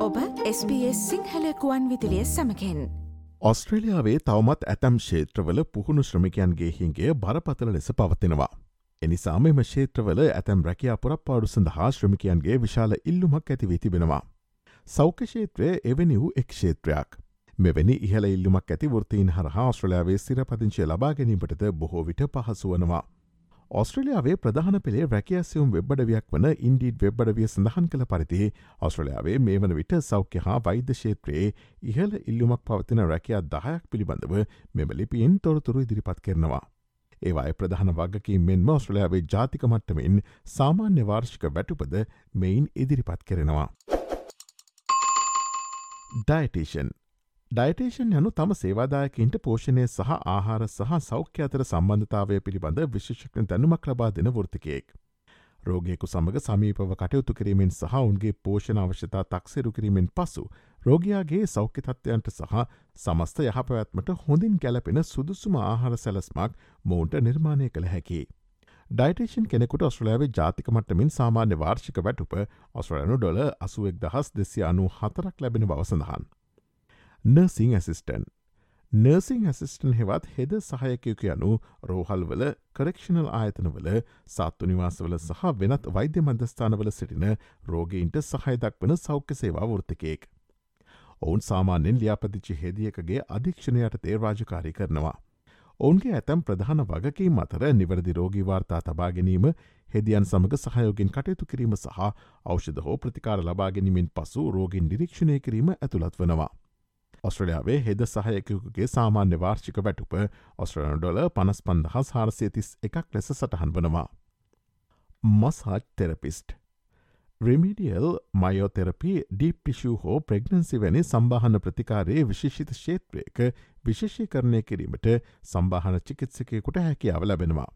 ඔබ SBS සිංහලකුවන් විදිලිය සමකෙන් ඔස්ට්‍රේලියාවේ තවමත් ඇතැම් ක්ෂේත්‍රවල පුහුණු ශ්‍රමිකයන්ගේ හින්ගේ බරපතල ලෙස පවතිනවා. එනිසාම එම ක්ෂේත්‍රවල ඇතැම් රැකයා පුරප්පාඩු සඳහා ශ්‍රමිකයන්ගේ විශාල ඉල්ලුමක් ඇතිවී තිබෙනවා. සෞඛ්‍යෂේත්‍රය එවැනි වූ එක් ක්ෂේත්‍රයක්. මෙවැනි ඉහල ඉල්ලුමක් ඇති වෘතීන් හරහා ඔස්ට්‍රලයාාවේ සිරපදිංචය ලබා ගැනීමටද බොහෝ විට පහසු වනවා. ඔස්ට්‍රලියාවේ ප්‍රධාන පෙළේ රැකියසියුම් වෙබ්බඩවියක් වන ඉන්ඩීඩ් වෙබ්බඩවිය සඳහන් කළ පරිදි ඔස්ට්‍රලයාාවේ මේ වන විට සෞඛ්‍ය හා වෛද්‍ය ශේත්‍රයේ ඉහල ඉල්ලුමක් පවතින රැකයා දහයක් පිළිබඳව මෙම ලිපියෙන් තොරතුරු ඉදිරිපත් කරනවා. ඒවායි ප්‍රධාන වගකින් මෙන්ම ඔස්ට්‍රලයාාවේ ජාතික මට්ටමින් සාමාන්‍ය වාර්ෂික වැටුපද මෙයින් ඉදිරිපත් කරනවා. ඩයිටේෂන් ඩයිටේෂන් යනු තම සේවාදායකින්ට පෝෂණය සහ ආහාර සහ සෞඛ්‍ය අතර සම්බන්ධතාවය පිළිබඳ විශේෂක්න දැනුමක් ලබා දෙන වෘතිකයෙක්. රෝගයෙකු සමඟ සමීපව කටයුතු කිරීමෙන් සහ උන්ගේ පෝෂණ අවශ්‍යතා තක්සෙරු කිරීමෙන් පසු රෝගයාගේ සෞඛ්‍ය තත්ත්වයන්ට සහ සමස්ත යහපැවැත්මට හොඳින් ගැලපෙන සුදුසුම ආහාර සැලස්මක් මෝන්ට නිර්මාණය කළ හැකි. ඩයිටේෂන් කෙනෙකුට ඔස්ට්‍රලයාාවේ ජාතිකමටමින් සාමාන්‍ය වාර්ෂික වැටුප ඔස්ට්‍රලනු ඩොල අසුවෙක් දහස් දෙසි අනු හතරක් ලැබෙන බවසඳහන්. නර්සිං ඇසිස්ටන් නර්සිං ඇසිස්ටන් හෙවත් හෙද සහයකයක යනු රෝහල්වල කරක්ෂණල් ආයතනවල සත්තු නිවාසවල සහ වෙනත් වෛද්‍ය මධස්ථානවල සිටින රෝගීන්ට සහයදක් වන සෞඛ්‍ය සේවා වෘතිකයෙක්. ඔවුන් සාමාන්‍යෙන් ලියාපදිච්චි හෙදියකගේ අධීක්ෂණයට තේ රාජකාරී කරනවා. ඔවුන්ගේ ඇතැම් ප්‍රධාන වගකී මතර නිවැරදි රෝගීවාර්තා තබා ගැනීම හෙදියන් සමඟ සහයෝගෙන් කටයුතු කිරීම සහ ඖෂධ හෝ ප්‍රතිකාර ලබාගැනීමෙන් පසු රෝගින් නිරීක්ෂණය කිරීම ඇතුළත් වනවා. ඔස්ට්‍රලයාාවේ හෙද සහයකකුගේ සාමාන්‍ය වාර්ෂික වැටුප ඔස්ට්‍රලන ඩොල පනස් පන්දහස් හාරසේතිස් එකක් ලෙස සටහන් වනවා. මසාජ් තෙරපිස්ට් රෙමිඩියල් මයෝතෙරපි ඩීප්ටිෂූ හෝ ප්‍රෙග්නන්සි වැනි සම්බාහන ප්‍රතිකාරයේ විශේෂිත ශේත්‍රයක විශේෂී කරණය කිරීමට සම්බාහන චිකිත්සකයකුට හැකියාව ලැබෙනවා.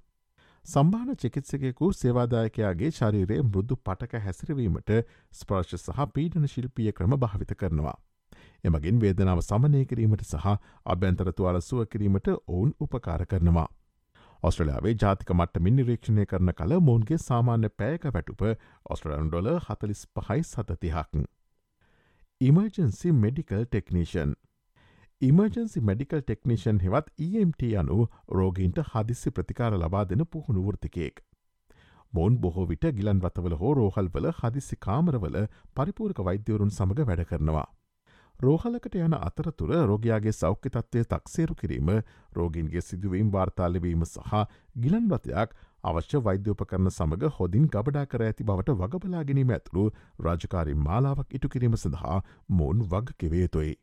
සම්බාන චිකිත්සකයකු සේවාදායකයාගේ ශරීරයේ මෘදු පටක හැසිරවීමට ස්පර්ශ සහ පීඩන ශිල්පිය ක්‍රම භාවිත කරනවා. එමගින් වේදනාව සමනය කිරීමට සහ අභ්‍යන්තර තුවාල සුව කිරීමට ඔවුන් උපකාර කරනවා. ඔස්ට්‍රලයාාවේ ජාතික මට්ටමින් නිරීක්ෂණය කරන කළ මෝන්ගේ සාමාන්‍ය පෑක වැටුප ඔස්ට්‍රලන් ඩොල හතලිස් පහයි සතතිහක්. Emergency medical technician emergency medical technician හෙවත් EMT යනු රෝගීන්ට හදිසි ප්‍රතිකාර ලබා දෙන පුහුණු වෘතිකයෙක්. මොන් බොහෝ විට ගිලන් වතවල හෝ රෝහල්වල හදිසි කාමරවල පරිපූර්ක වෛද්‍යවරුන් සමඟ වැඩ කරනවා. රෝහලකට යන අතරතුර රෝගයාගේ සෞඛ්‍ය තත්වය තක්සේරු කිරීම රෝගින්ගේ සිදුවීම් වාර්තාලවීම සහ ගිලන්වතයක් අවශ්‍ය වෛද්‍යෝපකරන සමඟ හොදින් ගබඩා කර ඇති බවට වගබලා ගැනීම ඇතුළු රාජකාරි මාලාවක් ඉටු කිරීම සඳහා මෝන් වග කිවේතුයි.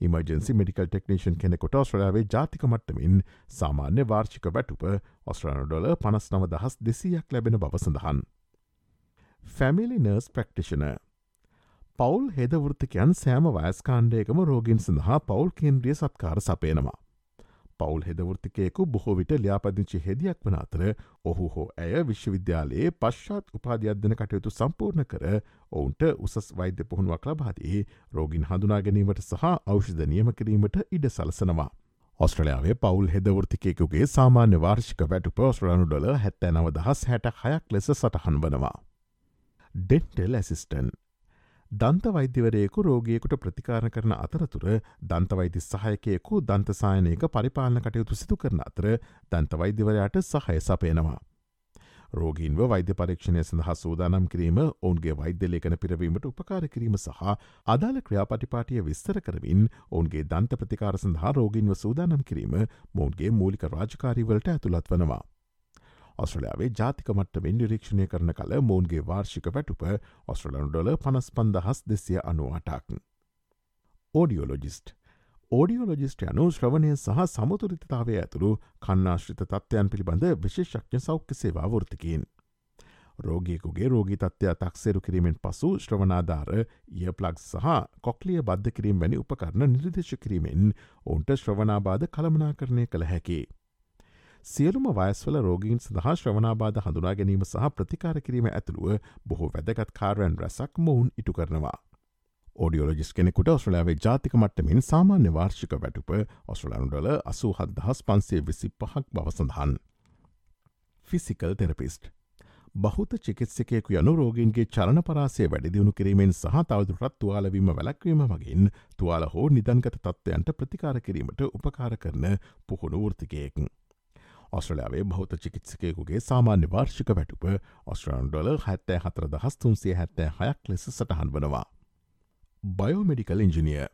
ඉමර්ජන්සි මෙඩිකල් ටෙක්නේෂන් කෙනෙකොට ඔස්ට්‍රලාවේ ජාතික මට්ටමින් සාමාන්‍ය වාර්ෂික වැටුප ඔස්ට්‍රාන ඩොල පනස් නව දහස් දෙසියක් ලැබෙන බව සඳහන්. ෆැමිලි නර්ස් ප්‍රක්ටිෂන පවුල් හෙදවෘත්තිකයන් සෑම වයස්කාණ්ඩයකම රෝගින් සඳහා පවුල් කේන්ද්‍රිය සත්කාර සපයනවා. පවුල් හෙදවෘතිකයෙකු බොහෝ විට ලියාපදිංචි හෙදියක් වන අතර ඔහු හෝ ඇය විශ්වවිද්‍යාලයේ පශ්චාත් උපාධ්‍යධන කටයුතු සම්පූර්ණ කර ඔවුන්ට උසස් වෛද්‍ය පුහුණුවක් ලබාදී රෝගින් හඳුනා ගැනීමට සහ ඖෂධ නියම කිරීමට ඉඩ සලසනවා. ඔස්ට්‍රලයාාවේ පවුල් හෙදවෘතිකයකුගේ සාමාන්‍ය වාර්ෂික වැටු පෝස්ට්‍රලනු ඩොල හැත්තෑ නව දහස් හැට හයක් ලෙස සටහන් වනවා. ඩෙන්ටල් ඇසිස්ටන් දන්ත වෛද්‍යවරයෙකු රෝගියෙකුට ප්‍රතිකාර කරන අතරතුර දන්තවෛති සහයකයෙකු දන්තසායනයක පරිපාලන කටයුතු සිදු කරන අතර දන්තවෛද්‍යවරයාට සහය සපයනවා. රෝගීන්ව වෛද්‍ය පරීක්ෂණය සඳහා සූදානම් කිරීම ඔවුන්ගේ වෛද්‍යලේකන පිරවීමට උපකාර කිරීම සහ අදාළ ක්‍රියාපටිපාටිය විස්තර කරමින් ඔවුන්ගේ දන්ත ප්‍රතිකාර සඳහා රෝගීන්ව සූදානම් කිරීම මෝන්ගේ මූලික රාජකාරීවලට ඇතුළත් වනවා. ඔස්ට්‍රලයාාවේ ජාතික මට්ටමෙන් නිරීක්ෂණය කරන කළ මෝන්ගේ වාර්ෂික වැටුප ඔස්ට්‍රලන් ඩොල පනස් පන්දහස් දෙසිය අනුවටක්. ඕඩියෝලොජිස්ට් ඕඩියෝලොජිස්ට යනු ශ්‍රවණය සහ සමුතුරිතතාවය ඇතුළු කන්නාශ්‍රිත තත්ත්වයන් පිළිබඳ විශේෂක්ඥ සෞඛ්‍ය සේවා වෘතිකින්. රෝගියකුගේ රෝගී තත්ත්වය තක්සේරු කිරීමෙන් පසු ශ්‍රවනාධාර ය ප්ලග් සහ කොක්ලිය බද්ධ කිරීම වැනි උපකරණ නිර්දේශ කිරීමෙන් ඔවුන්ට ශ්‍රවනාබාධ කළමනා කරණය කළ හැකි. සියලුම වයස්වල රෝගීන් සඳහා ශ්‍රවනාබාධ හඳුනා ගැනීම සහ ප්‍රතිකාර කිරීම ඇතුළුව බොහෝ වැදගත් කාරයන් රැසක් මොවුන් ඉටු කරනවා. ෝඩියෝලජිස් කෙනෙකුට ඔස්ට්‍රලයාාවේ ජාතික මට්ටමින් සාමාන්‍ය වාර්ෂික වැටුප ඔස්ට්‍රලනුඩල අසූ හදහස් පන්සේ විසි පහක් බව සඳහන්. ෆිසිකල් තෙරපිස්ට් බහුත චිකිත්සකයකු යනු රෝගන්ගේ චරණ පරාසය වැඩිදියුණු කිරීමෙන් සහ තවදුරත් තුවාලවීම වැලක්වීම මගින් තුවාල හෝ නිදන්ගත තත්ත්වයන්ට ප්‍රතිකාර කිරීමට උපකාර කරන පුහුණු ෘතිකයෙක්. ඔස්ට්‍රලයාාවේ බෞත චිකිත්සකයකුගේ සාමාන්‍ය වාර්ෂික වැටුප ඔස්ට්‍රන්ඩොල හැත්තෑ හතර දහස් තුන්සේ හැත්තෑ හයක් ලෙස සටහන් වනවා. බයෝමඩිකල් ඉංජිනිය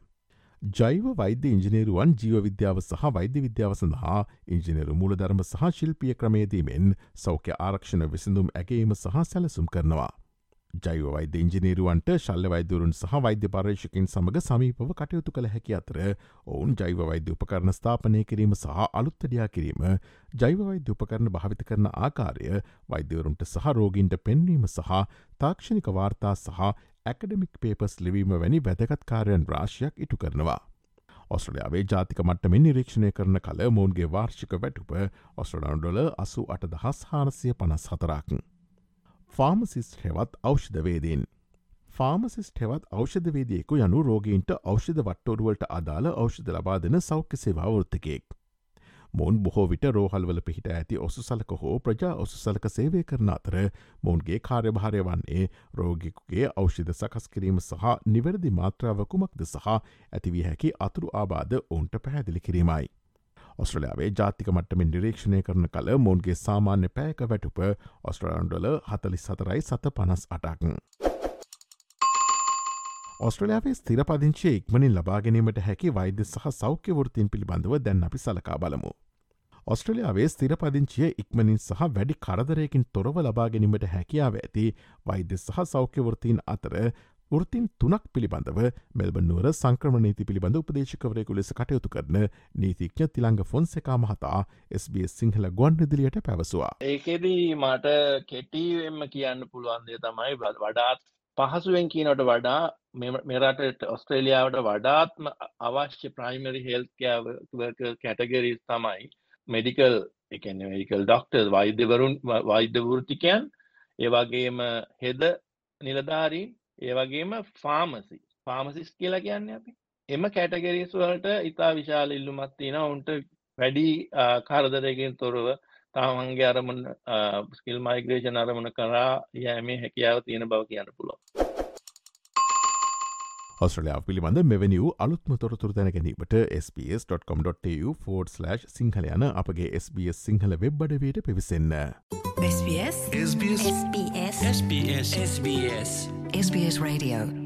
ජෛව වෛද්‍ය ඉංජිනේරුවන් ජීව විද්‍යාව සහ වෛද්‍ය විද්‍යාව සඳහා ඉංජිනේරු මූලධර්ම සහ ශිල්පිය ක්‍රමේදීමෙන් සෞඛ්‍ය ආරක්ෂණ විසිඳුම් ඇගේම සහ සැලසුම් කරනවා. ජෛව වෛද්‍ය ඉංජිනේරුවන්ට ශල්ල වෛදරුන් සහ වෛද්‍ය පර්ේෂකින් සමඟ සමීපව කටයුතු කළ හැකි අතර ඔවුන් ජෛව වෛද්‍ය උපකරණ ස්ථාපනය කිරීම සහ අලුත්තඩයා කිරීම ජෛව වෛද්‍ය උපකරණ භාවිත කරන ආකාරය වෛද්‍යවරුන්ට සහ රෝගීන්ට පෙන්වීම සහ තාක්ෂණික වාර්තා සහ ඇකඩමික් පේපස් ලිවීම වැනි වැදගත් කාරයන් රාශයක් ඉටු කරනවා. ඔස්ට්‍රලයාාවේ ජාතික මට්ටමින් නිරීක්ෂණය කරන කල මෝන්ගේ වාර්ෂික වැටුප ඔස්ට්‍රඩන්ඩොල අසු අට දහස් හාරසිය පනස් හතරක්. ෆාමසිස්ට හෙවත් ඖෂධවේදීන්. ෆාමසිස්ට හෙවත් ඖෂධවේදයෙකු යනු රෝගීන්ට ඖෂධ වට්ටෝරුවලට අදාළ ඖෂධ ලබා දෙන සෞඛ්‍ය සේවාවෘත්තකෙක්. මොවන් බොහෝ විට රෝහල්වල පිහිට ඇති ඔසු සලක හෝ ප්‍රජා ඔසු සලක සේවය කරන අතර මොවන්ගේ කාර්යභාරය වන්නේ රෝගිකුගේ අෞෂිධ සකස් කිරීම සහ නිවැරදි මාත්‍රාවකුමක්ද සහ ඇතිවී හැකි අතුරු ආබාධ ඔවුන්ට පැහැදිලි කිරීමයි. ඔස්ට්‍රලයාාවේ ජාතික මට්ටමින් නිරීක්ෂණය කරන කළ මොන්ගේ සාමාන්‍ය පෑක වැටුප ඔස්ට්‍රලන්ඩල හතලිස් සතරයි සත පනස් අටක්. ඔස්ට්‍රලයාාවේ ස්තිරපදිංචේ ඉක්මනින් ලබාගැනීමට හැකි වෛද්‍ය සහ සෞඛ්‍යවෘතින් පිළිබඳව දැන් අපි සලකා බලමු. ඔස්ට්‍රලයාාවේ ස්තිරපදිංචිය ඉක්මනින් සහ වැඩි කරදරයකින් තොරව ලබාගැනීමට හැකියාව ඇති වෛද්‍ය සහ සෞඛ්‍යවෘතින් අතර ෘතින් තුනක් පිළිබඳව මෙල්බ නුවර සංක්‍රමණීති පිළිබඳ උපදේශකවරයකු ලෙස කටයුතු කරන නීතිඥ තිළංග ෆොන්සෙකා මහතා SBS සිංහල ගොන් විදිලියට පැවසවා. ඒකෙදී මට කෙටීවෙන්ම කියන්න පුළුවන්දේ තමයි වඩාත් පහසුවෙන් කියනට වඩා මෙරට ඔස්ට්‍රේලියාවට වඩාත්ම අවශ්‍ය ප්‍රයිමරි හෙල්කෑවක කැටගරිස් තමයි මෙඩිකල් එකන මෙඩිකල් ඩොක්ටර් වෛද්‍යවරුන් වෛද්‍යවෘතිකයන් ඒවගේම හෙද නිලධාරීන් ඒවගේම ෆාමසි ෆාමසිස් කියලා කියන්න අපි? එම කැටගරිස් වලට ඉතා විශාල ඉල්ලුමත් තියෙන උන්ට වැඩි කරදරයකින් තොරව තමන්ගේ අරමුණ ස්කිල් මයිග්‍රේෂන් අරමුණ කරා යෑමේ හැකියාව තියෙන බව කියන්න පුළුව ඔස්ට්‍රලයා පිළිබඳ මෙවැනි වූ අලුත්ම තොරතුර දැනැනීමට ps.com.tu4/ සිංහල යන අපගේ SBS Sinhala වෙබ්බඩවයට පිවිසන්න. SBS SBS SBS SBS SBS Radio